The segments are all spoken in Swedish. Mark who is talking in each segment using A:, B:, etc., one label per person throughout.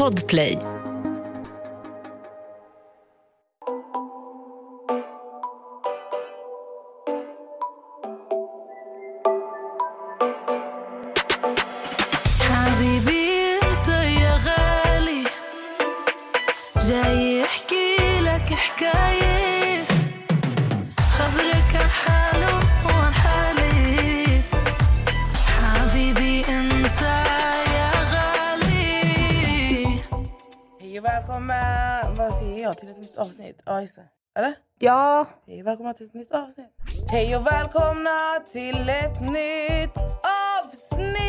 A: Podplay.
B: Välkomna till ett nytt avsnitt. Hej och välkomna till ett nytt avsnitt!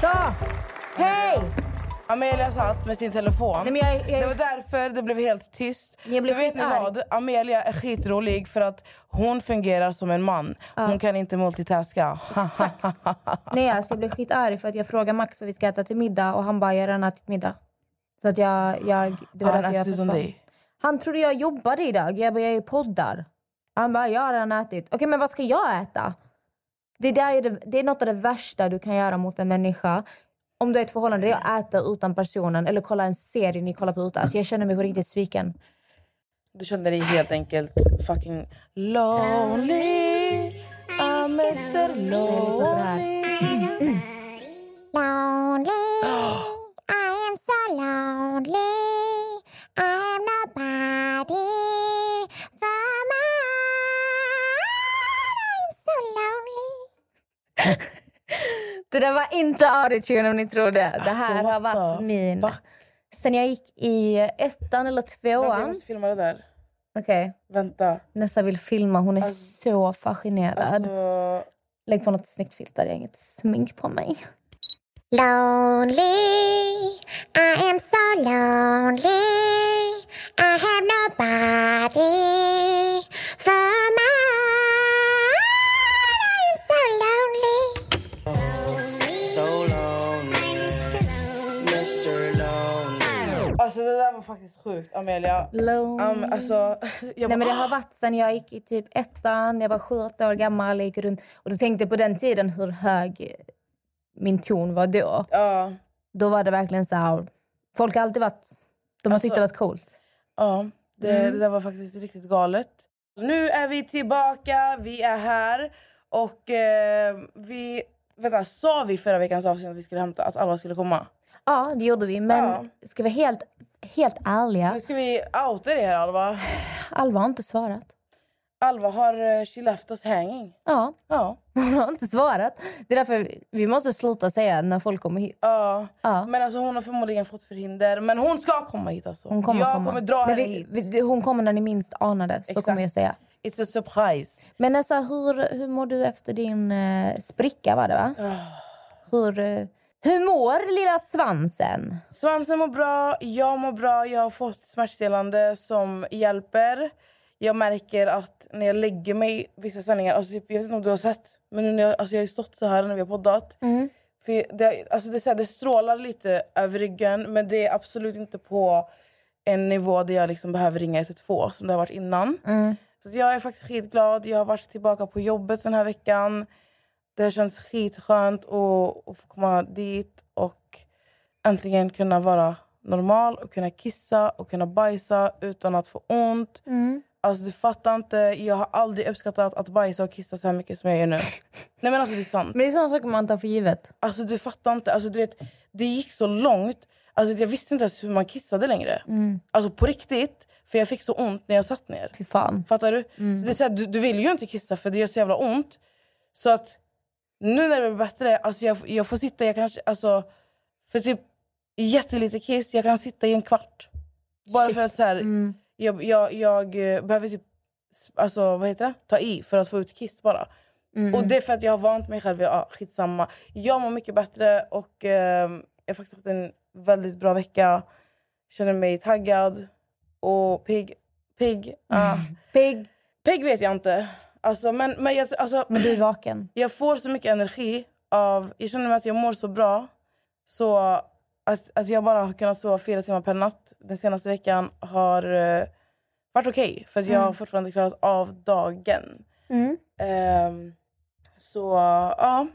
C: så. Hej!
B: Amelia satt med sin telefon.
C: Nej, men jag, jag,
B: Det var därför det blev helt tyst.
C: Jag blev
B: för vet ni vad? Amelia är skitrolig för att hon fungerar som en man. Hon kan inte multitaska.
C: nej, alltså jag blev skitarg för att jag frågade Max vad vi ska äta till middag och han bara jag har redan ätit middag. Så att jag, jag, det var därför jag
B: som
C: försvann. Han trodde jag jobbade idag. Jag bara, jag är poddar. Han bara, jag har redan ätit. Okej, men vad ska jag äta? Det, där är det, det är något av det värsta du kan göra mot en människa. Om du är i ett förhållande, det är att äta utan personen eller kolla en serie ni kollar på utan. Alltså jag känner mig på riktigt sviken.
B: Du kände dig helt enkelt fucking lonely. I'm Mr. Lonely.
D: Lonely, I lonely. I am nobody for mine. I am so lonely.
C: Det där var inte autotune om ni tror det. Det här
B: Alltså,
C: har varit
B: the
C: min...
B: fuck?
C: Sen jag gick i ettan eller
B: Vänta, jag
C: tvåan...
B: måste filma det där.
C: Okej,
B: Vänta.
C: Nessa vill filma. Hon är så fascinerad.
B: Alltså,
C: Lägg på något snyggt filter. Jag har inget smink på mig.
D: Lonely, I am so lonely. I have nobody for mine. I am so lonely.
B: so lonely. Mr Lonely. Alltså det där var faktiskt sjukt, Amelia.
C: Lonely.
B: Um, alltså, jag
C: Nej, men det har varit sen jag gick i typ ettan. Jag var sju, åtta år gammal. Jag gick runt. Och du tänkte på den tiden hur hög min ton var då.
B: Ja,
C: Då var det verkligen så här... Folk har alltid varit... De har tyckt det varit coolt.
B: ja det,
C: Mm.
B: det där var faktiskt riktigt galet. Nu är vi tillbaka, vi är här. Och eh, vi... Vänta, sa vi förra veckans avsnitt att vi skulle hämta att Alva skulle komma?
C: Ja, det gjorde vi. Men
B: Ja.
C: ska vi vara helt, helt ärliga?
B: Nu ska vi outa det här Alva.
C: Alva har inte svarat.
B: Alva har she left us hanging.
C: Ja,
B: Ja.
C: hon har inte svarat. Det är därför vi måste sluta säga när folk kommer hit.
B: Ja.
C: Ja.
B: Men alltså hon har förmodligen fått förhinder. Men hon ska komma hit alltså.
C: Hon kommer
B: jag
C: komma.
B: kommer dra
C: Men
B: henne
C: vi,
B: hit.
C: vi, hon kommer när ni minst anar det. Så
B: Exakt.
C: kommer jag säga.
B: It's a surprise.
C: Men Nessa, hur, hur mår du efter din eh, spricka? Var det, va?
B: Ah.
C: Hur, eh, hur mår lilla svansen?
B: Svansen mår bra, jag mår bra. Jag har fått smärtstillande som hjälper. Jag märker att när jag lägger mig vissa sändningar... Alltså typ, jag vet inte om du har sett, men nu när jag, alltså jag har stått så här när vi har poddat. För det, alltså det, så här, det strålar lite över ryggen men det är absolut inte på en nivå där jag liksom behöver ringa 112 som det har varit innan. Så att jag är faktiskt skitglad. Jag har varit tillbaka på jobbet den här veckan. Det känns skitskönt att, att få komma dit och äntligen kunna vara normal och kunna kissa och kunna bajsa utan att få ont. Alltså du fattar inte, jag har aldrig uppskattat att bajsa och kissa så här mycket som jag gör nu. Nej men alltså det är sant.
C: Men det är sådana saker man tar för givet.
B: Alltså du fattar inte, alltså, du vet, det gick så långt. Alltså, jag visste inte ens hur man kissade längre. Alltså på riktigt, för jag fick så ont när jag satt ner.
C: Fy fan.
B: Fattar du? Så det är så här, du? Du vill ju inte kissa för det gör så jävla ont. Så att nu när det blir bättre, alltså jag, jag får sitta, jag kanske, alltså för typ jättelite kiss, jag kan sitta i en kvart. Bara
C: Shit.
B: för att så här, jag, jag, jag eh, behöver typ alltså, vad heter det? ta i för att få ut kiss bara. Och det är för att jag har vant mig själv ja, skitsamma. Jag mår mycket bättre och eh, jag har faktiskt haft en väldigt bra vecka. Känner mig taggad och pigg. Pigg, ah.
C: Pigg,
B: Pigg vet jag inte. Alltså, men, men jag, alltså,
C: men du är vaken.
B: jag får så mycket energi av... Jag känner mig att jag mår så bra. Så att, att jag bara har kunnat sova fyra timmar per natt den senaste veckan har eh, varit okej. för att jag har fortfarande klarat av dagen.
C: Mm.
B: Ehm, så ja.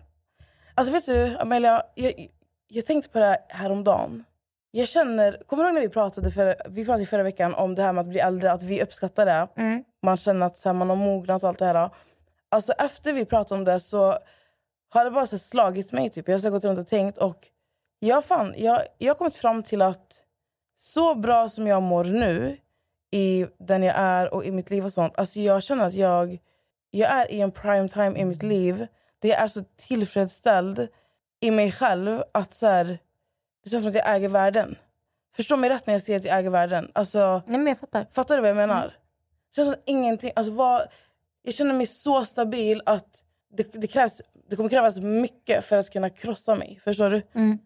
B: Alltså vet du, Amelia, jag, jag tänkte på det här häromdagen. Jag känner, kommer du ihåg när vi pratade, för, vi pratade förra veckan om det här med att bli äldre, att vi uppskattar det. Man känner att så här, man har mognat och allt det här. Alltså efter vi pratade om det så har det bara så slagit mig. Typ. Jag har så gått runt och tänkt och jag, fan, jag, jag har kommit fram till att så bra som jag mår nu i den jag är och i mitt liv och sånt. Alltså jag känner att jag, jag är i en prime time i mitt liv. Det är så tillfredsställd i mig själv att så här, det känns som att jag äger världen. Förstå mig rätt när jag säger att jag äger världen. Alltså,
C: Nej, men jag fattar.
B: fattar du vad jag menar? Det känns som ingenting... Alltså vad, jag känner mig så stabil att det, det, krävs, det kommer krävas mycket för att kunna krossa mig. Förstår du?
C: Mm.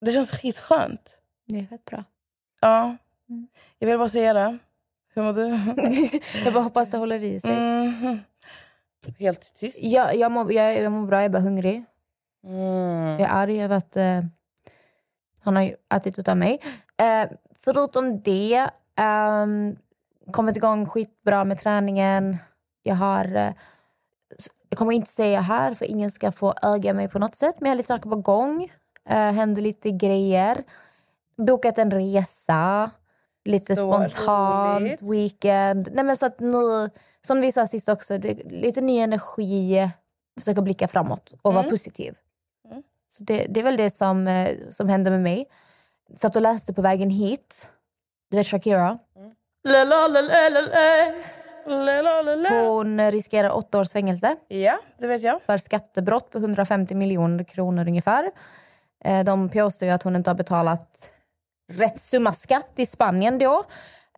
B: Det känns skitskönt.
C: Det är fett bra.
B: Ja. Jag vill bara säga det. Hur mår du?
C: Jag bara hoppas det håller i sig.
B: Mhm. Helt tyst.
C: Jag, jag, mår, jag, jag mår bra, jag är bara hungrig.
B: Mm.
C: Jag är arg över att eh, han har ätit utav mig. Eh, förutom det, um, kommit igång skitbra med träningen. Jag har... Eh, jag kommer inte säga här för ingen ska få öga mig på något sätt. Men jag har lite saker på gång. Eh, händer lite grejer. Bokat en resa. Lite
B: Så
C: spontant
B: roligt.
C: weekend. Nej, men så att nu, som vi sa sist också, det, lite ny energi. Försöka blicka framåt och vara positiv. Så det, det är väl det som, eh, som hände med mig. Satt och läste på vägen hit. Du vet Shakira? Hon riskerar åtta års fängelse
B: Ja, det vet jag.
C: för skattebrott på 150 miljoner kronor ungefär. Eh, De påstår ju att hon inte har betalat rätt summa skatt i Spanien då.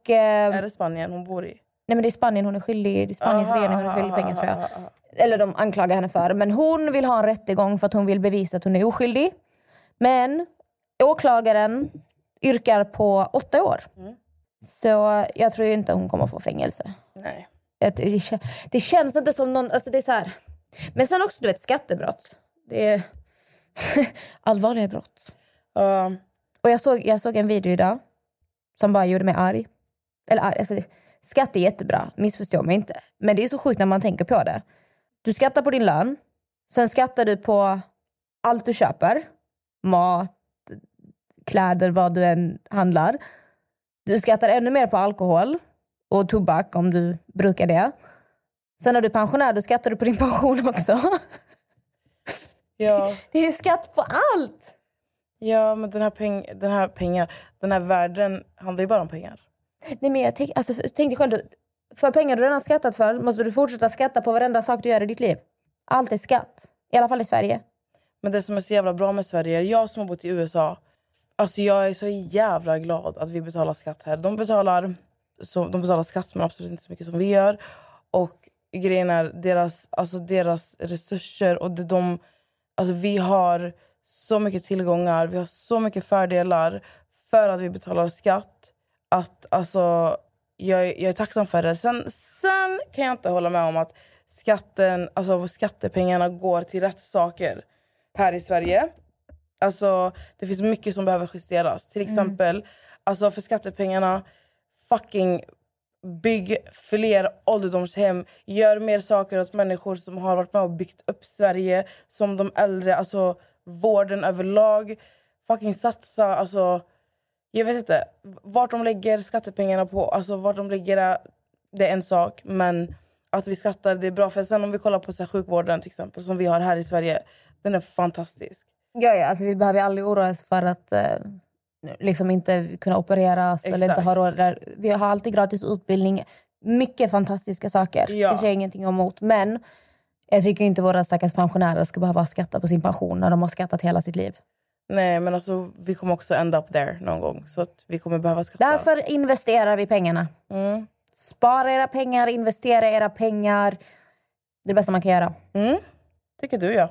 C: Och, eh,
B: Är det Spanien hon bor i?
C: Nej men det är Spanien hon är skyldig, det är Spaniens
B: Aha,
C: regering hon är skyldig pengar
B: aha,
C: tror jag.
B: aha.
C: Eller de anklagar henne för. Men hon vill ha en rättegång för att hon vill bevisa att hon är oskyldig. Men åklagaren yrkar på åtta år.
B: Mm.
C: Så jag tror inte hon kommer få fängelse.
B: Nej.
C: Det, det känns inte som någon... Alltså det är så här. Men sen också du vet skattebrott. Det är allvarliga brott.
B: Ja.
C: Och jag såg, jag såg en video idag som bara gjorde mig arg. Eller arg, alltså, skatt är jättebra, missförstå mig inte. Men det är så sjukt när man tänker på det. Du skattar på din lön, sen skattar du på allt du köper. Mat, kläder, vad du än handlar. Du skattar ännu mer på alkohol och tobak om du brukar det. Sen när du är pensionär då skattar du på din pension också.
B: Ja.
C: Det är skatt på allt!
B: Ja, men den här, peng, den här pengar, den här världen handlar ju bara om pengar.
C: Nej, men jag tänk, alltså, tänk dig själv, för pengar du redan skattat för måste du fortsätta skatta på varenda sak du gör i ditt liv. Allt är skatt. I alla fall i Sverige.
B: Men det som är så jävla bra med Sverige, jag som har bott i USA, alltså jag är så jävla glad att vi betalar skatt här. De betalar, så, de betalar skatt men absolut inte så mycket som vi gör. Och grejen är deras, alltså deras resurser och det, de, alltså vi har så mycket tillgångar, vi har så mycket fördelar för att vi betalar skatt. Att alltså, jag, jag är tacksam för det. Sen, sen kan jag inte hålla med om att skatten, alltså skattepengarna går till rätt saker här i Sverige. Alltså, det finns mycket som behöver justeras. Till exempel, alltså för skattepengarna, fucking bygg fler ålderdomshem. Gör mer saker åt människor som har varit med och byggt upp Sverige. Som de äldre, alltså vården överlag. Fucking satsa, alltså... Jag vet inte. Vart de lägger skattepengarna på, alltså vart de lägger äh, det, är en sak. Men att vi skattar, det är bra. För sen om vi kollar på så här, sjukvården till exempel, som vi har här i Sverige. Den är fantastisk.
C: Ja, ja, alltså, vi behöver aldrig oroa oss för att eh, liksom inte kunna opereras. Eller inte ha råd. Vi har alltid gratis utbildning. Mycket fantastiska saker.
B: Ja.
C: Det säger ingenting emot. Men jag tycker inte våra stackars pensionärer ska behöva skatta på sin pension när de har skattat hela sitt liv.
B: Nej, men alltså vi kommer också end up there någon gång. Så att vi kommer behöva skatta.
C: Därför investerar vi pengarna.
B: Mm.
C: Spara era pengar, investera era pengar. Det är det bästa man kan göra.
B: Mm. Tycker du, ja.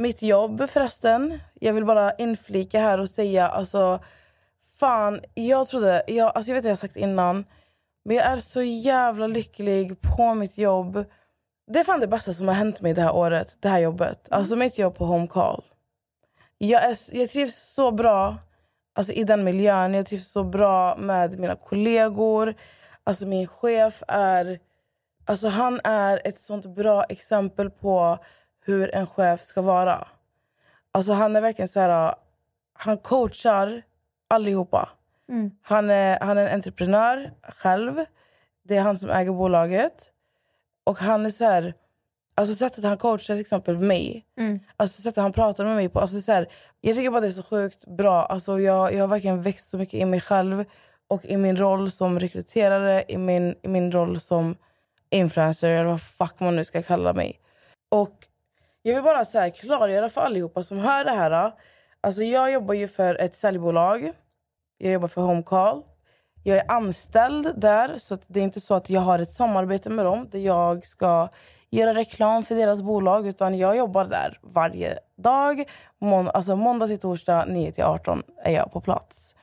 B: Mitt jobb förresten, jag vill bara inflika här och säga alltså fan, jag trodde, jag, alltså jag vet att jag har sagt innan men jag är så jävla lycklig på mitt jobb. Det är fan det bästa som har hänt mig det här året, det här jobbet. Alltså mitt jobb på Home Call. Jag, är, jag trivs så bra alltså, i den miljön, jag trivs så bra med mina kollegor. Alltså min chef är, alltså han är ett sånt bra exempel på hur en chef ska vara. Alltså han är verkligen så här, han coachar allihopa. Han, är, han är en entreprenör själv. Det är han som äger bolaget. Och han är så här, alltså sättet han coachar till exempel mig. Alltså sättet han pratar med mig på. Alltså så här, jag tycker bara det är så sjukt bra. Alltså jag, jag har verkligen växt så mycket i mig själv. Och i min roll som rekryterare, i min, i min roll som influencer eller vad fuck man nu ska kalla mig. Och jag vill bara så här klargöra för allihopa som hör det här. Alltså jag jobbar ju för ett säljbolag. Jag jobbar för Home Call. Jag är anställd där, så det är inte så att jag har ett samarbete med dem där jag ska göra reklam för deras bolag. Utan jag jobbar där varje dag. Mån- alltså måndag till torsdag 9 till 18 är jag på plats.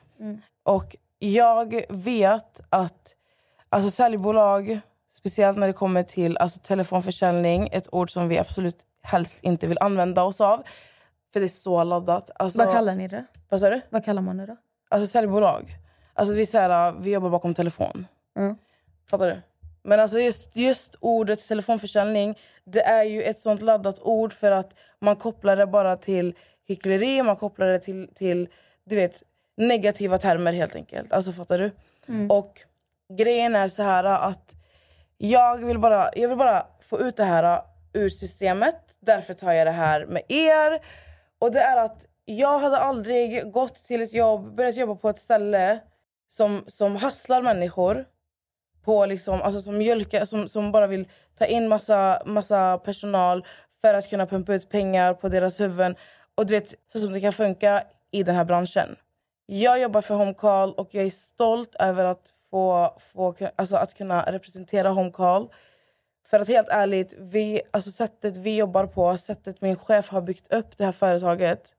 B: Och jag vet att alltså säljbolag, speciellt när det kommer till alltså telefonförsäljning, ett ord som vi absolut helst inte vill använda oss av. För det är så laddat. Alltså,
C: Vad kallar ni det?
B: Vad sa du?
C: Vad kallar man det då?
B: Alltså säljbolag. Alltså vi, så här, vi jobbar bakom telefon.
C: Mm.
B: Fattar du? Men alltså just, just ordet telefonförsäljning det är ju ett sånt laddat ord för att man kopplar det bara till hyckleri, man kopplar det till, till du vet, negativa termer helt enkelt. Alltså fattar du? Och grejen är så här att jag vill, bara, jag vill bara få ut det här äh, ur systemet. Därför tar jag det här med er. Och det är att jag hade aldrig gått till ett jobb, börjat jobba på ett ställe som, som hasslar människor. På liksom, alltså som, mjölka, som, som bara vill ta in massa, massa personal för att kunna pumpa ut pengar på deras huvuden. Och du vet, så som det kan funka i den här branschen. Jag jobbar för Homecall och jag är stolt över att få, få alltså att kunna representera Home Call. För att helt ärligt, vi, alltså sättet vi jobbar på, sättet min chef har byggt upp det här företaget.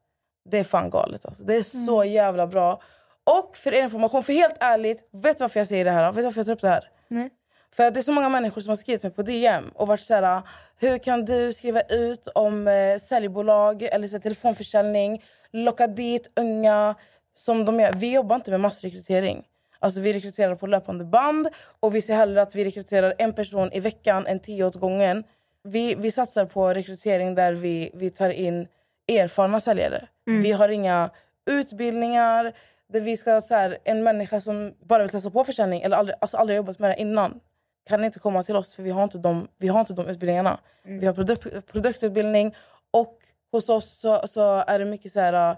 B: Det är fan galet. Alltså. Det är så jävla bra. Och för er information, för helt ärligt, vet du varför jag säger det här? Vet du varför jag tar upp det här?
C: Nej.
B: För det är så många människor som har skrivit mig på DM och varit såhär, hur kan du skriva ut om eh, säljbolag eller så här, telefonförsäljning, locka dit unga som de gör. Vi jobbar inte med massrekrytering. Alltså vi rekryterar på löpande band och vi ser hellre att vi rekryterar en person i veckan än tio åt gången. Vi, vi satsar på rekrytering där vi, vi tar in erfarna säljare. Vi har inga utbildningar där vi ska så här, en människa som bara vill testa på försäljning eller aldrig, alltså aldrig jobbat med det innan kan inte komma till oss för vi har inte de, vi har inte de utbildningarna. Vi har produkt, produktutbildning och hos oss så, så är det mycket så här...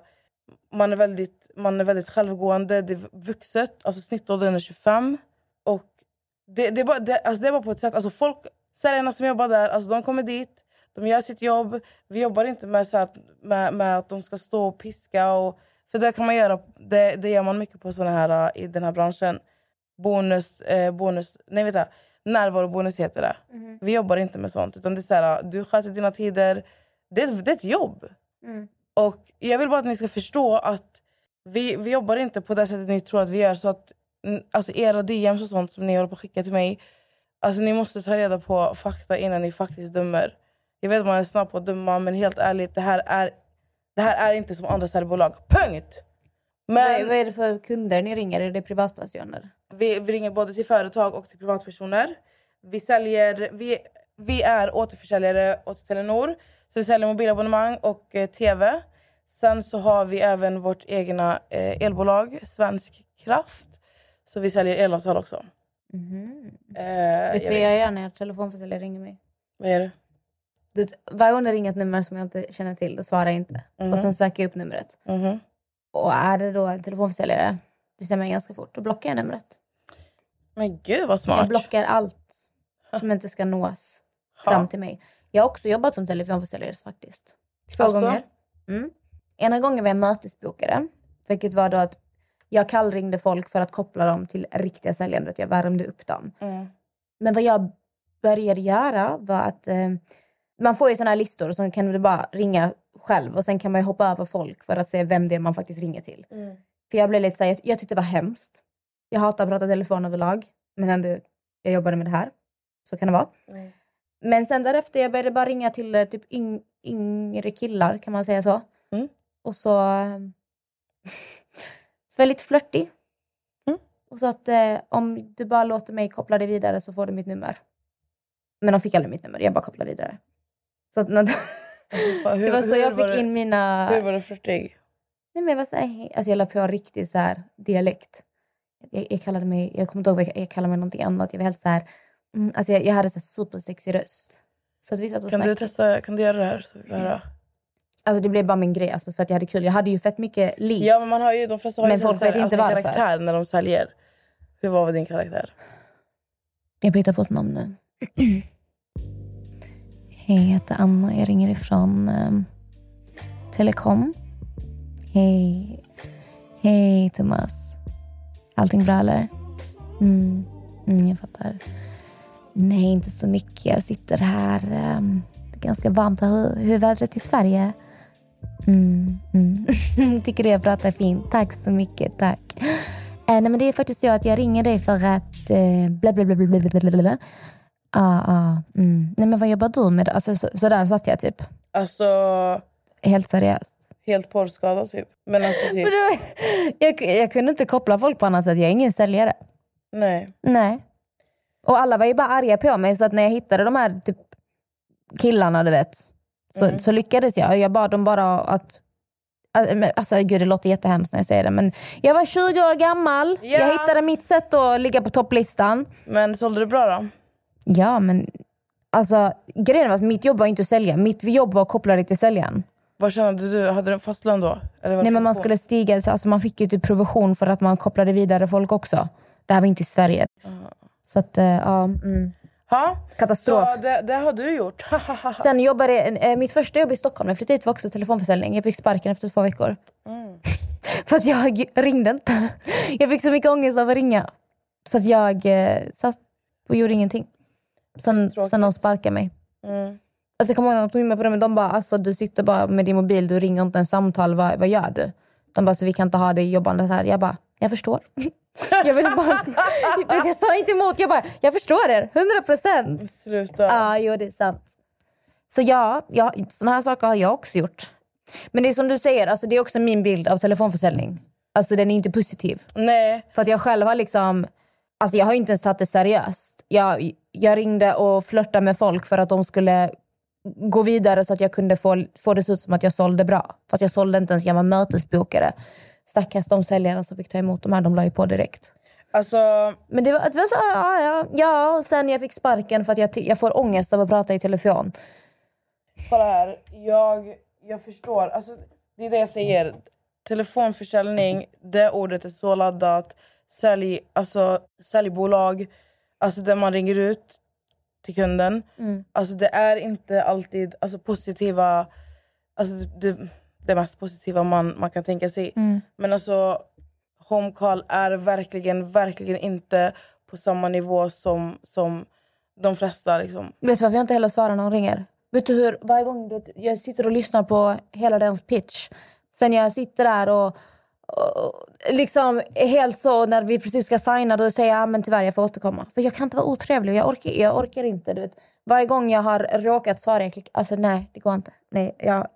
B: Man är väldigt, man är väldigt självgående, det är vuxet, alltså snittåldern är 25. Och det, det, är bara, det, alltså det är bara på ett sätt, alltså folk, säljarna som jobbar där, alltså de kommer dit, de gör sitt jobb. Vi jobbar inte med, så att, med, med att de ska stå och piska. Och, för det kan man göra, det, det gör man mycket på såna här, i den här branschen. Bonus, eh, bonus, nej jag, närvarobonus heter det. Vi jobbar inte med sånt. Utan det är så här, du sköter dina tider. Det, det är ett jobb. Och jag vill bara att ni ska förstå att vi, vi jobbar inte på det sättet ni tror att vi gör. Så att alltså era DMs och sånt som ni håller på att skicka till mig. Alltså ni måste ta reda på fakta innan ni faktiskt dömer. Jag vet att man är snabb på att döma men helt ärligt, det här är, det här är inte som andra säljbolag. Punkt!
C: Vad,
B: Men
C: vad är det för kunder ni ringer? Är det privatpersoner?
B: vi, vi ringer både till företag och till privatpersoner. Vi, säljer, vi, vi är återförsäljare åt Telenor. Så vi säljer mobilabonnemang och eh, tv. Sen så har vi även vårt egna eh, elbolag, Svensk Kraft. Så vi säljer elavtal också. Eh,
C: Vet du
B: jag
C: vad jag gör när telefonförsäljare ringer mig?
B: Vad är det?
C: Du varje gång det ringer ett nummer som jag inte känner till, då svarar jag inte. Och sen söker jag upp numret.
B: Mhm.
C: Och är det då en telefonförsäljare, det stämmer ganska fort, då blockar jag numret.
B: Men gud vad
C: Jag
B: smart.
C: blockar allt som inte ska nås fram till mig. Jag har också jobbat som telefonförsäljare faktiskt. Två
B: Alltså?
C: gånger. Mm. Ena gången var jag mötesbokare. Vilket var då att jag kallringde folk för att koppla dem till riktiga säljare. att Jag värmde upp dem.
B: Mm.
C: Men vad jag började göra var att eh, man får ju såna här listor och så kan du bara ringa själv och sen kan man hoppa över folk för att se vem det är man faktiskt ringer till. För jag blev lite så här, jag, jag tyckte det var hemskt. Jag hatar att prata telefon överlag men ändå jag jobbade med det här. Så kan det vara. Men sen därefter jag började bara ringa till eh, typ yng, yngre killar kan man säga så.
B: Mm.
C: Och så, så var jag lite flörtig.
B: Mm.
C: Och så att eh, om du bara låter mig koppla dig vidare så får du mitt nummer. Men de fick aldrig mitt nummer, jag bara kopplade vidare. Så att,
B: Fan, hur,
C: det var så jag fick
B: det-
C: in mina...
B: Hur var du flörtig?
C: Nej, men jag, var så här, alltså jag la på riktigt så här, dialekt. Jag, jag kallade mig, jag kommer inte ihåg vad jag, jag kallade mig någonting annat. Jag var helt så här, mm, alltså jag, jag hade så här supersexig röst. Så att vi satt och
B: Kan du testa, kan du göra det här? Så vi får höra?
C: Alltså det blev bara min grej alltså, för att jag hade kul. Jag hade ju fett mycket leads.
B: Ja men man har ju, de flesta har
C: Men
B: ju
C: folk
B: här,
C: vet inte
B: alltså,
C: varför.
B: karaktär när de säljer. Hur var din karaktär?
C: Jag byter på ett namn nu. Hej, jag heter Anna. Jag ringer ifrån um, Telekom. Hej. Hej, Thomas. Allting bra, eller? Mm, mm, jag fattar. Nej, inte så mycket. Jag sitter här. ehm, det är ganska varmt. Hur, hur är vädret i Sverige? Mm. mm. Tycker det jag pratar fint. Tack så mycket. Tack. Eh, nej, men det är faktiskt jag att jag ringer dig för att eh, bla bla bla bla bla bla bla. Ah, ah, mm. Nej men vad jobbar du med? Alltså, så, så där satt jag typ.
B: Alltså...
C: Helt seriöst.
B: Helt porrskadad typ. Men alltså typ...
C: Men då, jag, jag kunde inte koppla folk på annat sätt. Jag är ingen säljare.
B: Nej.
C: Nej. Och alla var ju bara arga på mig så att när jag hittade de här typ, killarna du vet så, så lyckades jag. Jag bad dem bara att... Alltså gud det låter jättehemskt när jag säger det men jag var 20 år gammal,
B: Ja.
C: jag hittade mitt sätt att ligga på topplistan.
B: Men sålde du bra då?
C: Ja men alltså grejen var att mitt jobb var inte att sälja, mitt jobb var att koppla dig till säljaren.
B: Vad kände du? Hade du en fast lön då?
C: Nej men man skulle stiga, så alltså man fick ju typ provision för att man kopplade vidare folk också. Det här var inte i Sverige. Så att eh, ja, mm.
B: Ha?
C: katastrof.
B: Ja, det, det har du gjort.
C: Sen jobbade eh, mitt första jobb i Stockholm, jag flyttade hit var också telefonförsäljning. Jag fick sparken efter två veckor. För att jag ringde inte. Jag fick så mycket ångest av att ringa. Så att jag eh, satt och gjorde ingenting. Sen, sen de sparkade mig. Alltså jag kommer ihåg när de tog in mig på rummet, de bara alltså, du sitter bara med din mobil, du ringer inte en samtal, vad, vad gör du? De bara så vi kan inte ha dig jobbande så här. Jag bara, jag förstår. jag, vill bara, jag sa inte emot, jag bara, jag förstår er, 100 procent.
B: Sluta.
C: Ja, jo det är sant. Så ja, ja såna här saker har jag också gjort. Men det är som du säger, alltså, det är också min bild av telefonförsäljning. Alltså den är inte positiv.
B: Nej.
C: För att jag själv har liksom, alltså jag har inte ens tagit det seriöst. Jag, jag ringde och flörtade med folk för att de skulle gå vidare så att jag kunde få, få det ut som att jag sålde bra. Fast jag sålde inte ens, jag var mötesbokare. Stackars de säljare som fick ta emot de här, de la ju på direkt.
B: Alltså,
C: Men det var, det var så, ja, ja, ja, och sen jag fick sparken för att jag, jag får ångest av att prata i telefon.
B: kolla här. Jag, jag förstår. Alltså, det är det jag säger. Telefonförsäljning, det ordet är så laddat. Sälj, alltså, säljbolag, alltså där man ringer ut till kunden. Alltså, det är inte alltid alltså, positiva... Alltså, det, det mest positiva man, man kan tänka sig. Men alltså, home call är verkligen, verkligen inte på samma nivå som, som de flesta. Liksom.
C: Vet du varför jag inte heller svarar när de ringer? Vet du hur, varje gång du vet, jag sitter och lyssnar på hela dens pitch. Sen jag sitter där och, och liksom helt så när vi precis ska signa då säger jag men tyvärr jag får återkomma. För jag kan inte vara otrevlig, jag orkar, jag orkar inte. Du vet. Varje gång jag har råkat svara jag klickar, alltså nej det går inte. Nej, jag,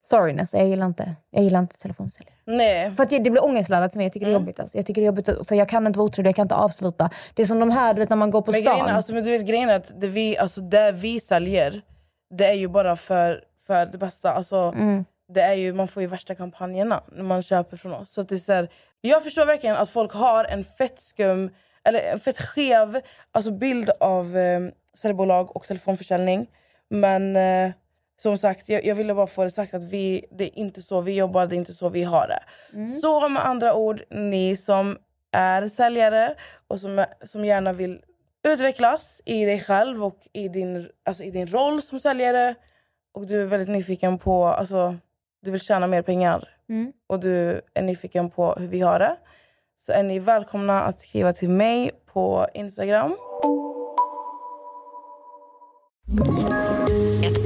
C: sorry Nessa, jag gillar inte, jag gillar inte telefonsäljare.
B: Nej.
C: För att det, det blir ångestladdat för mig. Jag tycker det är jobbigt. Alltså. Jag tycker det är jobbigt för jag kan inte vara otrevlig, jag kan inte avsluta. Det är som de här du vet, när man går på
B: Men
C: stan.
B: grejen, alltså, men du vet grejen att det vi, alltså, det vi säljer, det är ju bara för, för det bästa. Alltså,
C: Mm.
B: det är ju, man får ju värsta kampanjerna när man köper från oss. Så det är så här, jag förstår verkligen att folk har en fett skum, eller en fett skev alltså, bild av eh, säljbolag och telefonförsäljning. Men eh, som sagt, jag, jag ville bara få det sagt att vi, det är inte så vi jobbar, det är inte så vi har det. Så med andra ord, ni som är säljare och som, som gärna vill utvecklas i dig själv och i din, alltså i din roll som säljare och du är väldigt nyfiken på, alltså du vill tjäna mer pengar och du är nyfiken på hur vi har det så är ni välkomna att skriva till mig på Instagram.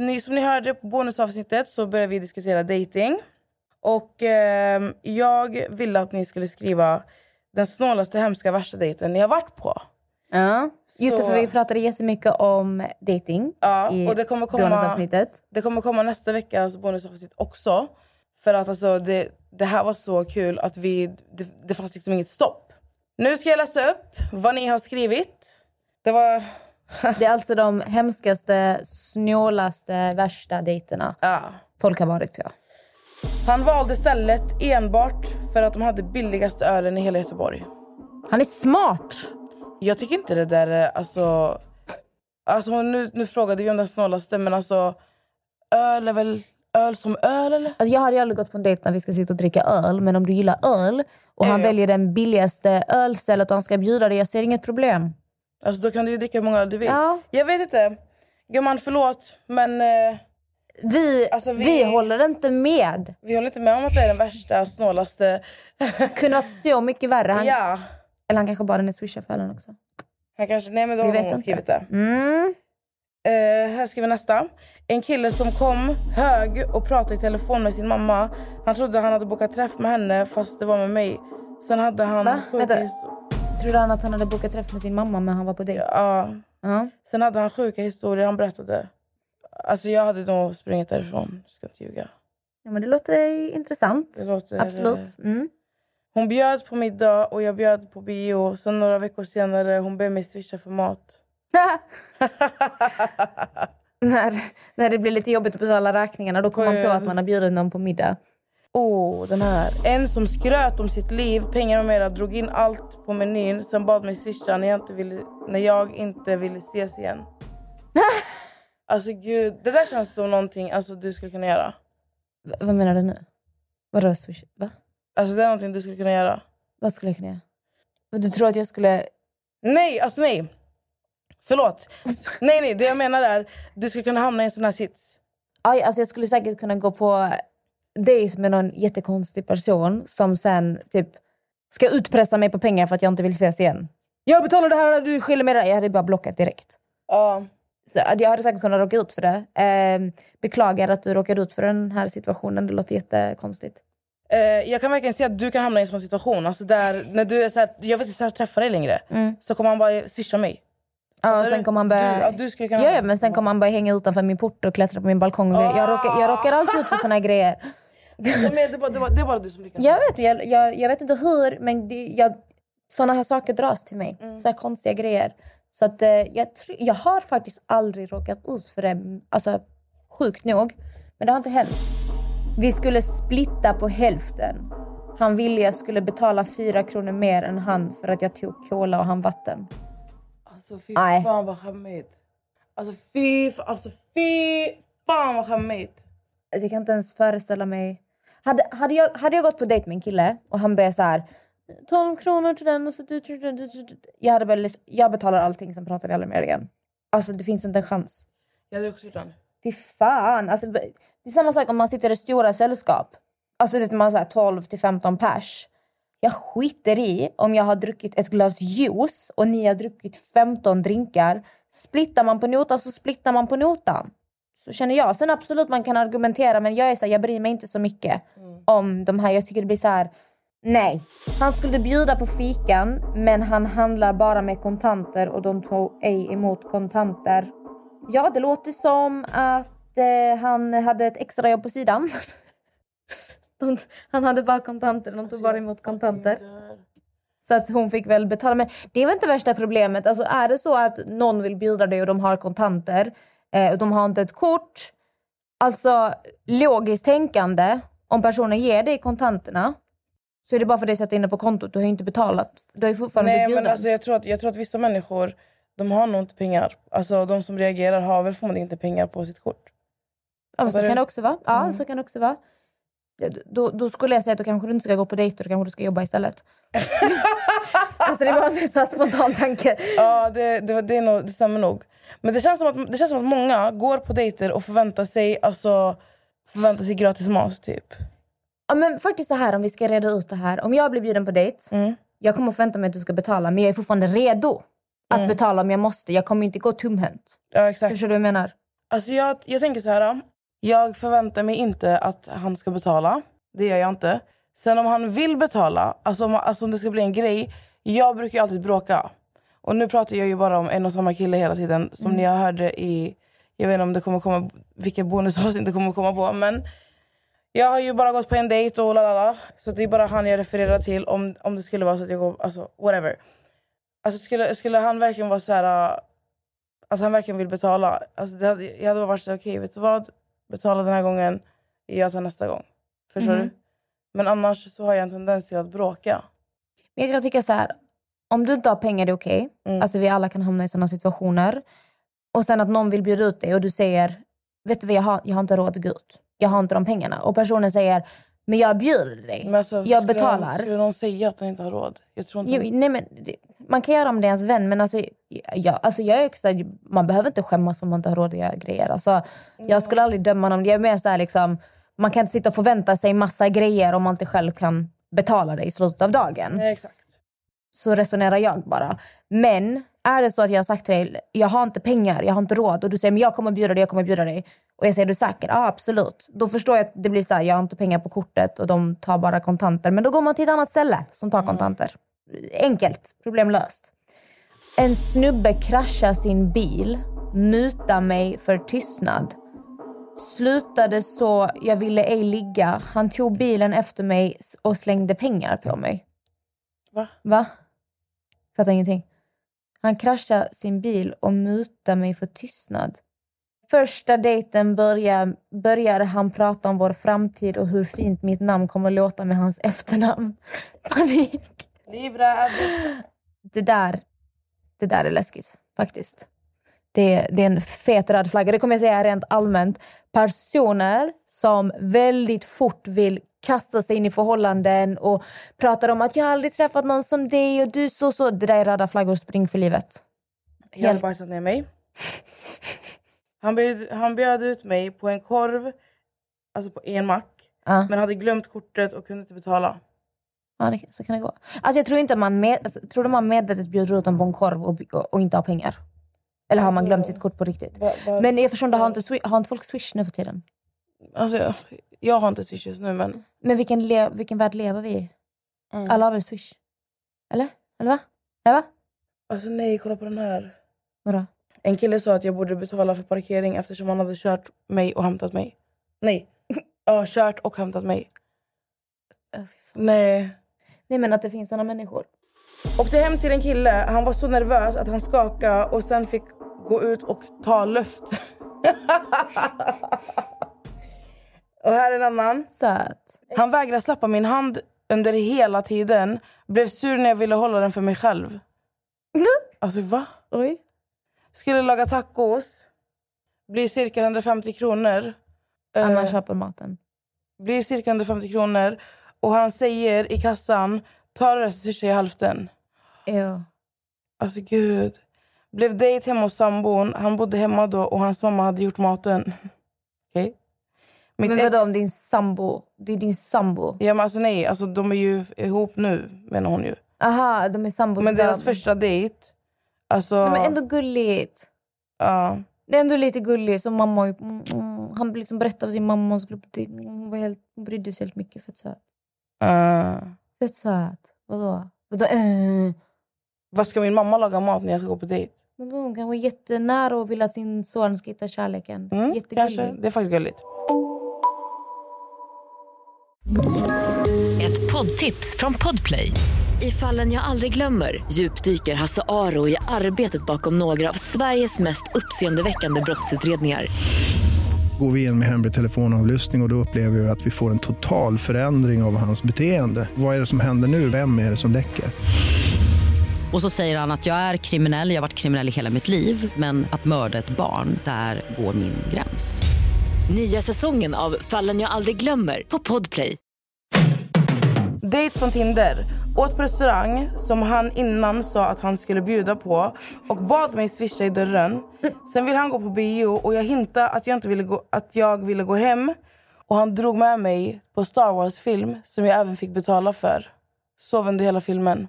B: Ni, som ni hörde på bonusavsnittet så började vi diskutera dating. Och ehm, jag ville att ni skulle skriva den snålaste, hemska, värsta dejten ni har varit på.
C: Ja. Just det, för vi pratade jättemycket om dating
B: Ja,
C: i
B: och det kommer komma-
C: bonusavsnittet.
B: Det kommer komma nästa veckas bonusavsnitt också. För att alltså, det, det här var så kul att vi, det, det fanns liksom inget stopp. Nu ska jag läsa upp vad ni har skrivit. Det var...
C: Det är alltså de hemskaste, snålaste, värsta dejterna
B: Ja.
C: folk har varit på.
B: Han valde stället enbart för att de hade billigaste ölen i hela Göteborg.
C: Han är smart!
B: Jag tycker inte det där är... Alltså, alltså nu, nu frågade vi om den snålaste, men alltså... Öl är väl öl som öl, eller?
C: Alltså jag hade aldrig gått på en dejt när vi ska sitta och dricka öl. Men om du gillar öl och han
B: Ja.
C: väljer den billigaste ölstället och han ska bjuda dig, jag ser inget problem.
B: Alltså då kan du ju dricka hur många öl du vill.
C: Ja.
B: Jag vet inte. Gumman, förlåt, men... Eh,
C: Vi,
B: Alltså,
C: vi...
B: vi-
C: håller inte med.
B: Vi håller inte med om att det är den värsta, snålaste...
C: Kunde varit så mycket värre. Han,
B: ja.
C: Eller han kanske bara är swishar för också.
B: Han kanske... Nej, men då
C: Vi
B: har hon skrivit det.
C: Mm.
B: Eh, här skriver nästa. En kille som kom hög och pratade i telefon med sin mamma. Han trodde han hade bokat träff med henne fast det var med mig. Sen hade han...
C: Va? Vänta. Trodde han att han hade bokat träff med sin mamma men han var på dejt?
B: Ja.
C: Ja.
B: Sen hade han sjuka historier han berättade. Alltså jag hade nog sprungit därifrån. Ska inte ljuga.
C: ja men det låter intressant.
B: Det låter,
C: Absolut. Mm.
B: Hon bjöd på middag och jag bjöd på bio. Sen några veckor senare hon ber mig swisha för mat.
C: när, när det blir lite jobbigt att betala räkningarna då kommer man på att man har bjudit någon på middag.
B: Oh, den här. En som skröt om sitt liv, pengar och mera, drog in allt på menyn. Sen bad mig swisha när jag inte ville, när jag inte ville ses igen. alltså gud, det där känns som någonting alltså, du skulle kunna göra.
C: V- vad menar du nu? Vadå swish? Va?
B: Alltså det är någonting du skulle kunna göra.
C: Vad skulle jag kunna göra? Du tror att jag skulle...
B: Nej, alltså nej. Förlåt. nej, nej, det jag menar är du skulle kunna hamna i en sån här sits.
C: Aj, alltså jag skulle säkert kunna gå på dejt med någon jättekonstig person som sen typ ska utpressa mig på pengar för att jag inte vill ses igen. Jag betalar det här, du skyller mig det. Jag hade bara blockat direkt.
B: Ja.
C: Så jag hade säkert kunnat råka ut för det. Eh, beklagar att du råkade ut för den här situationen. Det låter jättekonstigt.
B: Eh, jag kan verkligen se att du kan hamna i en sån situation. Alltså där, när du är så här, jag vet inte, så här, träffa dig längre. Så kommer han bara swisha mig.
C: Ja, sen kommer han börja...
B: Du- ja, du skulle kunna
C: ja,
B: ha
C: ja,
B: en
C: men sen kommer han börja hänga utanför min port och klättra på min balkong. och. Jag, råkar, jag råkar alltid ut för såna grejer.
B: Det, bara, det, bara, det är bara du som lyckas.
C: Jag vet, jag, jag, jag vet inte hur, men det, jag, såna här saker dras till mig. Så här konstiga grejer. Så att, eh, jag, jag har faktiskt aldrig råkat ut för det, alltså, sjukt nog. Men det har inte hänt. Vi skulle splitta på hälften. Han ville jag skulle betala fyra kronor mer än han för att jag tog cola och han vatten.
B: Alltså fy fan vad skämmigt. Alltså fy, alltså fy fan vad skämmigt.
C: Alltså, jag kan inte ens föreställa mig. Hade, hade, jag, hade jag gått på dejt med en kille och han började så här 12 kronor till den och så du, du, du, du. Jag, hade väl, jag betalar allting, sen pratar vi aldrig mer igen. Alltså det finns inte en chans.
B: Jag hade också gjort den.
C: Fy fan. Alltså, det är samma sak om man sitter i stora sällskap. Alltså det är man så här 12 till 15 pers. Jag skiter i om jag har druckit ett glas juice och ni har druckit 15 drinkar. Splittar man på notan så splittar man på notan. Så känner jag. Sen absolut man kan argumentera men jag är så här, jag bryr mig inte så mycket om de här. Jag tycker det blir så här. Nej. Han skulle bjuda på fikan men han handlar bara med kontanter och de tog ej emot kontanter. Ja, det låter som att eh, han hade ett extrajobb på sidan. de, han hade bara kontanter, de tog bara emot kontanter. Så att hon fick väl betala. Men det väl inte värsta problemet. Alltså är det så att någon vill bjuda dig och de har kontanter eh, de har inte ett kort. Alltså logiskt tänkande, om personen ger dig kontanterna så är det bara för dig att sätta in det på kontot. Du har inte betalat. Du har fortfarande
B: Nej men alltså jag tror, att, jag tror att vissa människor de har nog inte pengar. Alltså de som reagerar har väl förmodligen inte pengar på sitt kort.
C: Ja, men så kan det också vara. Ja,
B: Mm.
C: så kan det också vara. Då, då skulle jag säga att då kanske du inte ska gå på dejter, då kanske du ska jobba istället. alltså det var en så spontan tanke.
B: Ja, det, det, det, är nog, det stämmer nog. Men det känns, som att, det känns som att många går på dejter och förväntar sig, alltså, förväntar sig gratis mat. Typ.
C: Ja, men faktiskt så här om vi ska reda ut det här. Om jag blir bjuden på dejt,
B: Mm.
C: jag kommer förvänta mig att du ska betala men jag är fortfarande redo att betala om jag måste. Jag kommer inte gå tomhänt.
B: Ja, exakt.
C: Förstår du vad jag menar?
B: Alltså jag, jag tänker så här. Jag förväntar mig inte att han ska betala. Det gör jag inte. Sen om han vill betala, alltså om, alltså om det ska bli en grej. Jag brukar ju alltid bråka. Och nu pratar jag ju bara om en och samma kille hela tiden. Som ni hörde i... Jag vet inte om det kommer komma, vilka bonusavsnitt det kommer komma på. Men jag har ju bara gått på en dejt och lalala. Så det är bara han jag refererar till om, om det skulle vara så att jag går... Alltså whatever. Alltså skulle, skulle han verkligen vara så här... Alltså han verkligen vill betala. Alltså det hade, jag hade bara varit så okej vet du vad? Betala den här gången, jag tar nästa gång. Förstår
C: Mhm.
B: du? Men annars så har jag en tendens till att bråka.
C: Men jag kan tycka så här, om du inte har pengar det är okej.
B: Mm.
C: Alltså vi alla kan hamna i sådana situationer. Och sen att någon vill bjuda ut dig och du säger, vet du vad jag har, jag har inte råd att gå ut. Jag har inte de pengarna. Och personen säger, men jag bjuder dig.
B: Men alltså,
C: jag
B: skulle
C: betalar.
B: Någon, skulle någon säga att han inte har råd? Jag tror inte...
C: Jo, nej, men, man kan göra om det är ens vän men alltså, jag, alltså jag är också, man behöver inte skämmas för att man inte har råd att göra grejer. Alltså, Jag skulle aldrig döma någon. Jag är mer så här, liksom, man kan inte sitta och förvänta sig massa grejer om man inte själv kan betala det i slutet av dagen.
B: Exakt.
C: Så resonerar jag bara. Men är det så att jag har sagt till dig, jag har inte pengar, jag har inte råd och du säger men jag kommer bjuda dig, jag kommer bjuda dig. Och jag säger, är du säker? Ja absolut. Då förstår jag att det blir så här, jag har inte pengar på kortet och de tar bara kontanter. Men då går man till ett annat ställe som tar kontanter. Enkelt, problem löst. En snubbe kraschar sin bil, mutar mig för tystnad. Slutade så, jag ville ej ligga. Han tog bilen efter mig och slängde pengar på mig.
B: Va?
C: Va? Fattar ingenting. Han kraschade sin bil och mutade mig för tystnad. Första dejten börjar, började han prata om vår framtid och hur fint mitt namn kommer låta med hans efternamn. Panik.
B: Libra.
C: Det där, det där är läskigt faktiskt. Det, det är en fet röd flagga. Det kommer jag säga rent allmänt. Personer som väldigt fort vill kasta sig in i förhållanden och pratar om att jag aldrig träffat någon som dig och du så så. Det där är röda flaggor, spring för livet.
B: Jag hade bajsat ner mig. Han bjöd, han bjöd ut mig på en korv, alltså på en mack.
C: Ja.
B: Men hade glömt kortet och kunde inte betala.
C: Ja, så kan det gå. Alltså, jag tror inte man med, alltså, tror man medvetet bjuder ut dem på en korv och, och, och inte har pengar? Eller har man glömt sitt kort på riktigt?
B: Va- va-
C: Men jag förstår inte, har inte, har inte folk Swish nu för tiden?
B: Alltså, jag, jag har inte Swish just nu men...
C: Men vilken, le, vilken värld lever vi i?
B: Mm.
C: Alla har väl Swish? Eller? Eller va? Eller va?
B: Alltså nej, kolla på den här.
C: Vadå?
B: En kille sa att jag borde betala för parkering eftersom han hade kört mig och hämtat mig. Nej. Ja, kört och hämtat mig.
C: Fan.
B: Nej.
C: Nej men att det finns såna människor.
B: Åkte hem till en kille, han var så nervös att han skakade och sen fick gå ut och ta luft. och här är en annan.
C: Söt.
B: Han vägrade släppa min hand under hela tiden. Blev sur när jag ville hålla den för mig själv. Alltså va?
C: Oj.
B: Skulle laga tacos. Blir cirka 150 kronor.
C: Att man
B: Eh,
C: köper maten.
B: blir cirka 150 kronor. Och han säger i kassan, ta det så jag hälften.
C: Ja.
B: Alltså gud. Blev dejt hemma hos sambon. Han bodde hemma då och hans mamma hade gjort maten. Okej? Mitt
C: Men
B: ex-
C: vadå om din sambo? Det är din sambo.
B: Ja, men alltså nej, alltså, de är ju ihop nu menar hon ju.
C: Aha, de är sambos.
B: Men deras första dejt... Alltså,
C: Nej, men ändå gulligt.
B: ja.
C: Det är ändå lite gulligt. Som mamma, mm, mm, han liksom berättade för sin mamma och skulle. Hon, var helt, hon brydde sig helt mycket. Fett söt.
B: Eh,
C: Fett söt. Vadå? Vadå? Äh.
B: Vad ska min mamma laga mat när jag ska gå på dejt?
C: Hon kan vara jättenära och vill att sin son ska hitta kärleken.
B: Mm,
C: Jättegullig.
B: kanske. Det är faktiskt gulligt.
A: Ett poddtips från Podplay. I fallen jag aldrig glömmer djupdyker Hasse Aro i arbetet bakom några av Sveriges mest uppseendeväckande brottsutredningar.
E: Går vi in med hemlig telefonavlyssning och, och då upplever vi att vi får en total förändring av hans beteende. Vad är det som händer nu? Vem är det som läcker?
F: Och så säger han att jag är kriminell, jag har varit kriminell i hela mitt liv men att mörda ett barn, där går min gräns.
A: Nya säsongen av Fallen jag aldrig glömmer på Podplay.
B: Date från Tinder. Åt på restaurang som han innan sa att han skulle bjuda på och bad mig swisha i dörren. Sen ville han gå på bio och jag hintade att jag, inte ville gå, att jag ville gå hem. Och Han drog med mig på Star Wars-film som jag även fick betala för. Sov under hela filmen.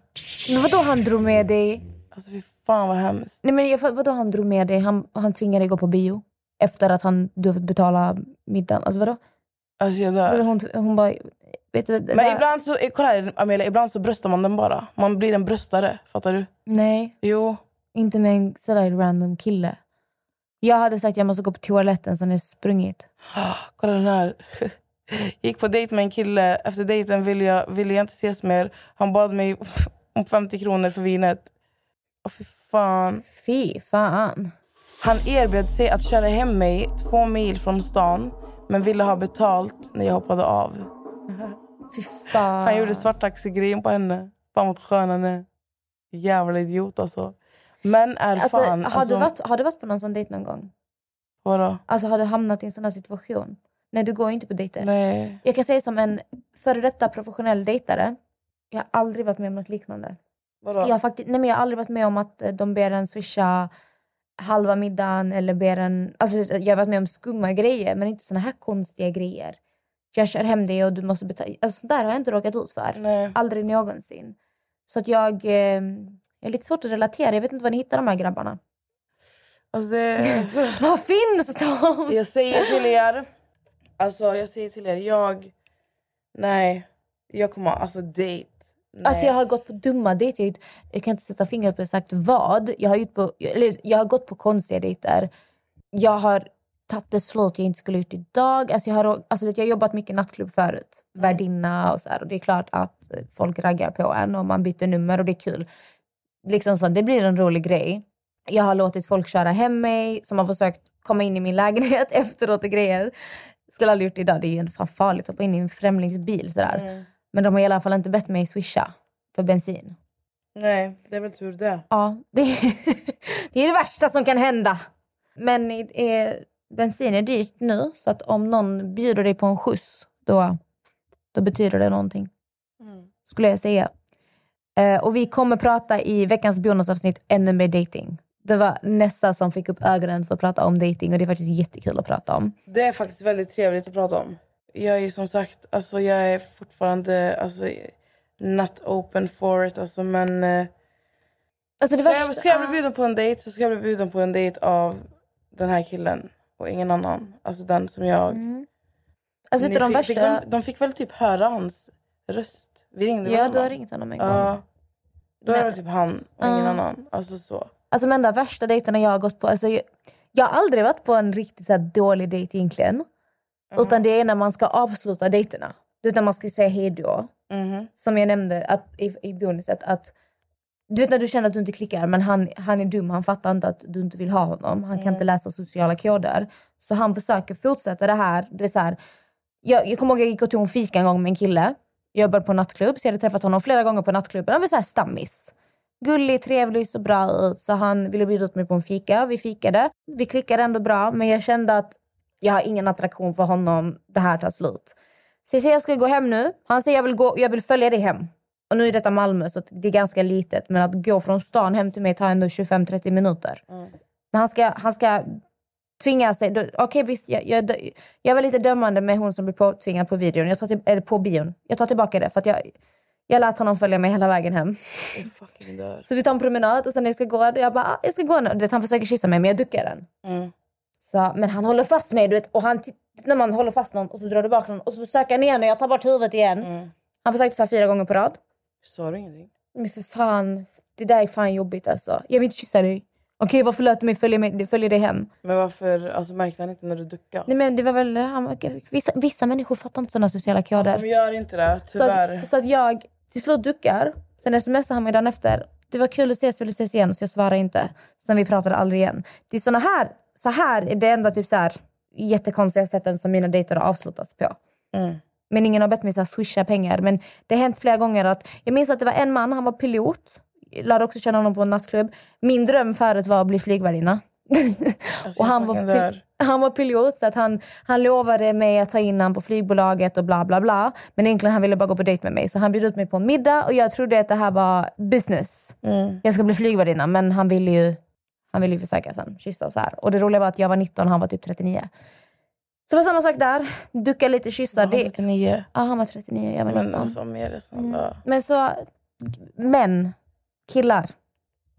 C: Men vadå han drog med dig?
B: Alltså fy fan vad hemskt.
C: Nej men jag, fatt- vadå han drog med dig? Han, han tvingade dig gå på bio? Efter att han, du har fått betala middagen? Alltså vadå?
B: Alltså jag dör.
C: Hon, hon bara... Vet du, det
B: Men
C: där-
B: ibland så, kolla här Amelia, ibland så bröstar man den bara. Man blir en bröstare, fattar du?
C: Nej,
B: Jo.
C: inte med en sådär random kille. Jag hade sagt att jag måste gå på toaletten sen jag sprungit.
B: Kolla den här. Gick på dejt med en kille. Efter dejten ville jag, ville jag inte ses mer. Han bad mig om 50 kronor för vinet. Åh fy fan.
C: Fy fan.
B: Han erbjöd sig att köra hem mig två mil från stan men ville ha betalt när jag hoppade av.
C: Fy fan.
B: Han gjorde svarttaxi-grejen på henne. Fan vad skön han är. Jävla idiot alltså. Men är
C: Alltså,
B: fan...
C: har,
B: alltså,
C: du varit, har du varit på någon sån dejt någon gång?
B: Vadå?
C: Alltså har du hamnat i en sån här situation? Nej, du går inte på dejter.
B: Nej.
C: Jag kan säga som en före detta professionell dejtare. Jag har aldrig varit med om något liknande.
B: Vadå?
C: Jag har, faktiskt, nej men jag har aldrig varit med om att eh, de ber en swisha halva middagen eller ber en... Alltså jag har varit med om skumma grejer men inte såna här konstiga grejer. Jag kör hem dig och du måste betala. Alltså sånt där har jag inte råkat ut för.
B: Nej.
C: Aldrig någonsin. Så att jag... Eh, jag är lite svårt att relatera. Jag vet inte var ni hittar de här grabbarna.
B: Alltså det...
C: Vad finns de?
B: Jag säger till er... Alltså jag säger till er, jag... Nej. Jag kommer alltså dejt. Nej.
C: Alltså jag har gått på dumma dejter. Jag, jag kan inte sätta fingret på exakt vad. Jag har, gjort på, eller, jag har gått på konstiga dejter. Jag har tagit beslut jag inte skulle gjort idag. Alltså jag, har, alltså jag har jobbat mycket nattklubb förut. Värdinna och så här. Och det är klart att folk raggar på en och man byter nummer och det är kul. Liksom så, det blir en rolig grej. Jag har låtit folk köra hem mig som har försökt komma in i min lägenhet efteråt och grejer. Skulle aldrig gjort det idag. Det är ju fan farligt att hoppa in i en främlingsbil sådär.
B: Mm.
C: Men de har i alla fall inte bett mig swisha för bensin.
B: Nej, det är väl tur det.
C: Ja, det, det är det värsta som kan hända. Men är, bensin är dyrt nu, så att om någon bjuder dig på en skjuts, då, då betyder det någonting. Skulle jag säga. Eh, och vi kommer prata i veckans bonusavsnitt ännu mer dating. Det var Nessa som fick upp ögonen för att prata om dating och det är faktiskt jättekul att prata om.
B: Det är faktiskt väldigt trevligt att prata om. Jag är som sagt, alltså jag är fortfarande alltså, not open for it. Alltså, men eh,
C: Alltså det
B: ska,
C: värsta-
B: jag, ska jag bli bjuden på en dejt så ska jag bli bjuden på en dejt av den här killen och ingen annan. Alltså den som jag...
C: Alltså vet du, de
B: fick,
C: värsta...
B: fick de, de fick väl typ höra hans röst? Vi ringde
C: Ja, du har ringt honom en gång.
B: Ja. Då är det typ han och ingen
C: Ja.
B: annan. Alltså så.
C: Alltså de enda värsta dejterna jag har gått på, alltså jag, jag har aldrig varit på en riktigt så dålig dejt egentligen. Utan det är när man ska avsluta dejterna. Det är när man ska säga hej då.
B: Mhm.
C: Som jag nämnde att, i, i bonuset att du vet när du känner att du inte klickar men han, han är dum, han fattar inte att du inte vill ha honom. Han kan inte läsa sociala koder. Så han försöker fortsätta det här. Det är så här jag, jag kommer ihåg jag gick och tog en fika en gång med en kille. Jag jobbade på nattklubb så jag hade träffat honom flera gånger på nattklubben. Han var så här stammis. Gullig, trevlig, så bra ut. Så han ville bjuda ut mig på en fika. Vi fikade. Vi klickade ändå bra men jag kände att jag har ingen attraktion för honom. Det här tar slut. Så jag säger jag ska gå hem nu. Han säger jag vill, gå, jag vill följa dig hem. Och nu är detta Malmö så det är ganska litet. Men att gå från stan hem till mig tar ändå 25-30 minuter. Men han ska, han ska tvinga sig. Okej visst, jag, jag, jag var lite dömande med hon som blev påtvingad på videon. Jag tar till, eller på bion. Jag tar tillbaka det för att jag, jag lät honom följa mig hela vägen hem.
B: Dör.
C: Så vi tar en promenad och sen när jag ska gå, jag bara, ah, jag ska gå nu. Vet, han försöker kyssa mig men jag duckar den.
B: Mm.
C: Så, men han håller fast mig du vet, och han, när man håller fast någon och så drar du bak någon och så försöker han igen och jag tar bort huvudet igen.
B: Mm.
C: Han försökte så här fyra gånger på rad.
B: Sa du ingenting?
C: Men för fan, det där är fan jobbigt alltså. Jag vill inte kyssa dig. Okej varför lät du mig följa, mig, följa dig hem?
B: Men varför alltså, märkte han inte när du duckade?
C: Nej men det var väl, han, vissa, vissa människor fattar inte sådana sociala koder.
B: De gör inte det,
C: Så
B: tyvärr.
C: att, så att jag till slut duckar. Sen smsar han mig dagen efter. Det var kul att ses, vill du ses igen? Så jag svarar inte. Sen vi pratade aldrig igen. Det är såna här, så här är det enda typ så här jättekonstiga sätten som mina dejter har avslutats på.
B: Mm.
C: Men ingen har bett mig så här, swisha pengar. Men det har hänt flera gånger att jag minns att det var en man, han var pilot. Lärde också känna honom på en nattklubb. Min dröm förut var att bli flygvärdinna. och han var, han var pilot så att han, han lovade mig att ta in honom på flygbolaget och bla bla bla. Men egentligen han ville bara gå på dejt med mig. Så han bjöd ut mig på en middag och jag trodde att det här var business. Jag ska bli flygvärdinna men han ville ju, han ville ju försöka sen, kyssa och så här. Och det roliga var att jag var 19 och han var typ 39. Så det var samma sak där. Ducka lite kyssar.
B: Han var
C: Det-
B: 39.
C: Ja, han var 39, jag var 19.
B: Men alltså mer snälla.
C: Men så, män, killar,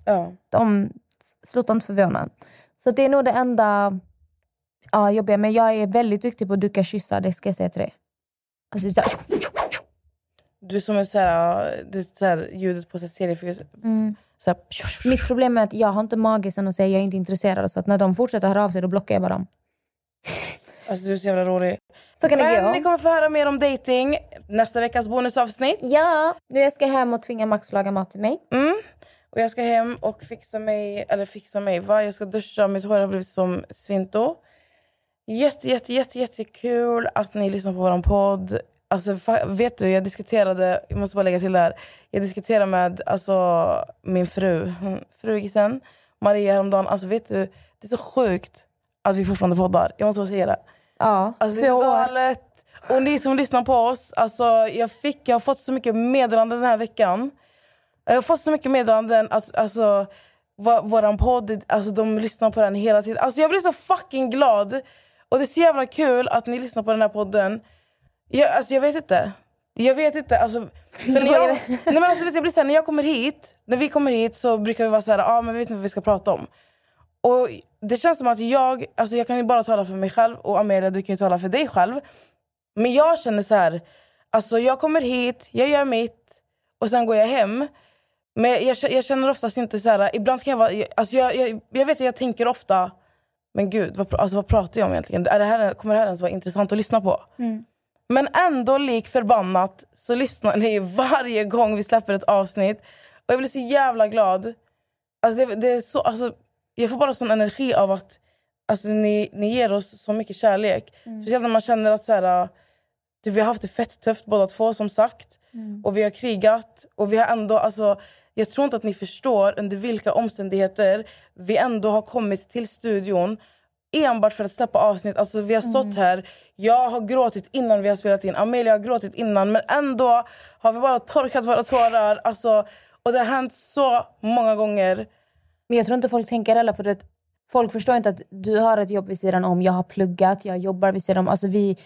B: Ja.
C: de slutar inte förvåna. Så det är nog det enda ja, jobbiga. Men jag är väldigt duktig på att ducka kyssar, det ska jag säga till dig. Alltså, så här,
B: Du är som en så här, du så här ljudet på seriefigur.
C: mm.
B: Så här,
C: Mitt problem är att jag har inte mage sen att säga jag är inte intresserad. Så att när de fortsätter höra av sig då blockar jag bara dem.
B: Alltså, du är så jävla rolig.
C: Så kan det
B: Men
C: gå.
B: ni kommer få höra mer om dating nästa veckas bonusavsnitt.
C: Ja, nu jag ska hem och tvinga Max laga mat till mig.
B: Mm. Och jag ska hem och fixa mig, eller fixa mig, va? Jag ska duscha, mitt hår har blivit som svinto. Jätte, jätte, jätte, jättekul att ni lyssnar på vår podd. Alltså, vet du, jag diskuterade, jag måste bara lägga till det här. Jag diskuterade med alltså, min fru, frugisen, Maria häromdagen. Alltså vet du, det är så sjukt att vi fortfarande poddar. Jag måste bara säga det.
C: Ja,
B: Alltså, det är så galet. Och ni som lyssnar på oss, alltså, jag, fick, jag har fått så mycket meddelanden den här veckan. Jag har fått så mycket meddelanden att alltså, vå- våran podd, alltså, de lyssnar på den hela tiden. Alltså, jag blir så fucking glad. Och det är så jävla kul att ni lyssnar på den här podden. Jag, alltså, jag vet inte. Jag vet inte. Alltså, för när jag, nej, men alltså, jag blir så här, när jag kommer hit, när vi kommer hit så brukar vi vara så här, ah, men vi vet inte vad vi ska prata om. Och Det känns som att jag, alltså jag kan ju bara tala för mig själv och Amelia du kan ju tala för dig själv. Men jag känner så här, alltså jag kommer hit, jag gör mitt och sen går jag hem. Men jag, jag känner oftast inte så här, ibland kan jag vara, alltså jag, jag, jag vet att jag tänker ofta, men gud vad, alltså vad pratar jag om egentligen? Är det här, kommer det här ens vara intressant att lyssna på? Men ändå lik förbannat så lyssnar ni varje gång vi släpper ett avsnitt. Och jag blir så jävla glad. Alltså det, det är så, alltså, jag får bara sån energi av att alltså, ni, ni ger oss så mycket kärlek. Speciellt när man känner att så här, du, vi har haft det fett tufft båda två som sagt. Och vi har krigat. Och vi har ändå, alltså, jag tror inte att ni förstår under vilka omständigheter vi ändå har kommit till studion enbart för att släppa avsnitt. Alltså, vi har stått här, jag har gråtit innan vi har spelat in, Amelia har gråtit innan men ändå har vi bara torkat våra tårar. Alltså, och det har hänt så många gånger.
C: Men jag tror inte folk tänker heller för att folk förstår inte att du har ett jobb vid sidan om. Jag har pluggat, jag jobbar vid sidan om. Alltså vi,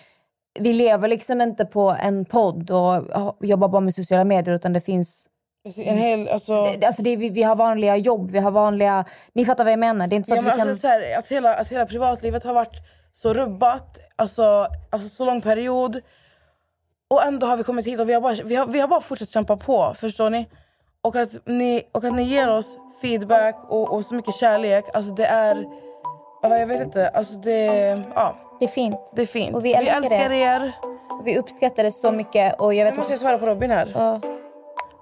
C: vi lever liksom inte på en podd och jobbar bara med sociala medier utan det finns
B: En hel, alltså,
C: Alltså det, vi, vi har vanliga jobb, vi har vanliga... Ni fattar vad jag menar. Det är inte så
B: Ja,
C: att vi kan...
B: alltså, så här, att, hela, att hela privatlivet har varit så rubbat, alltså, alltså så lång period. Och ändå har vi kommit hit och vi har bara, vi har, vi har bara fortsatt kämpa på. Förstår ni? Och att ni, och att ni ger oss feedback och, och så mycket kärlek. Alltså det är... Ja, jag vet inte. Alltså det, ja,
C: Det är fint.
B: det är fint.
C: Och vi älskar det.
B: er.
C: Vi uppskattar det så mycket och jag vet
B: Nu måste jag svara på Robin här.
C: Ja.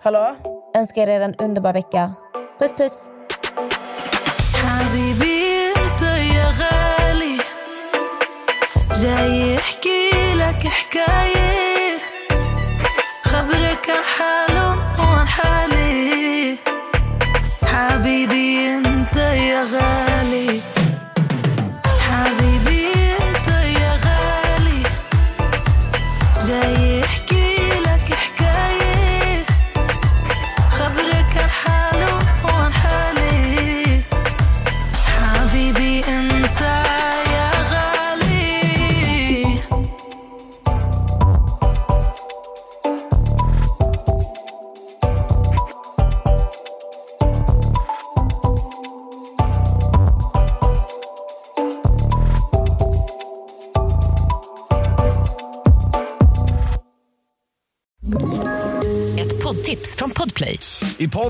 B: Hallå?
C: önskar er en underbar vecka. Puss puss!
G: حبيبي انت يا غالي جاي احكي لك حكاية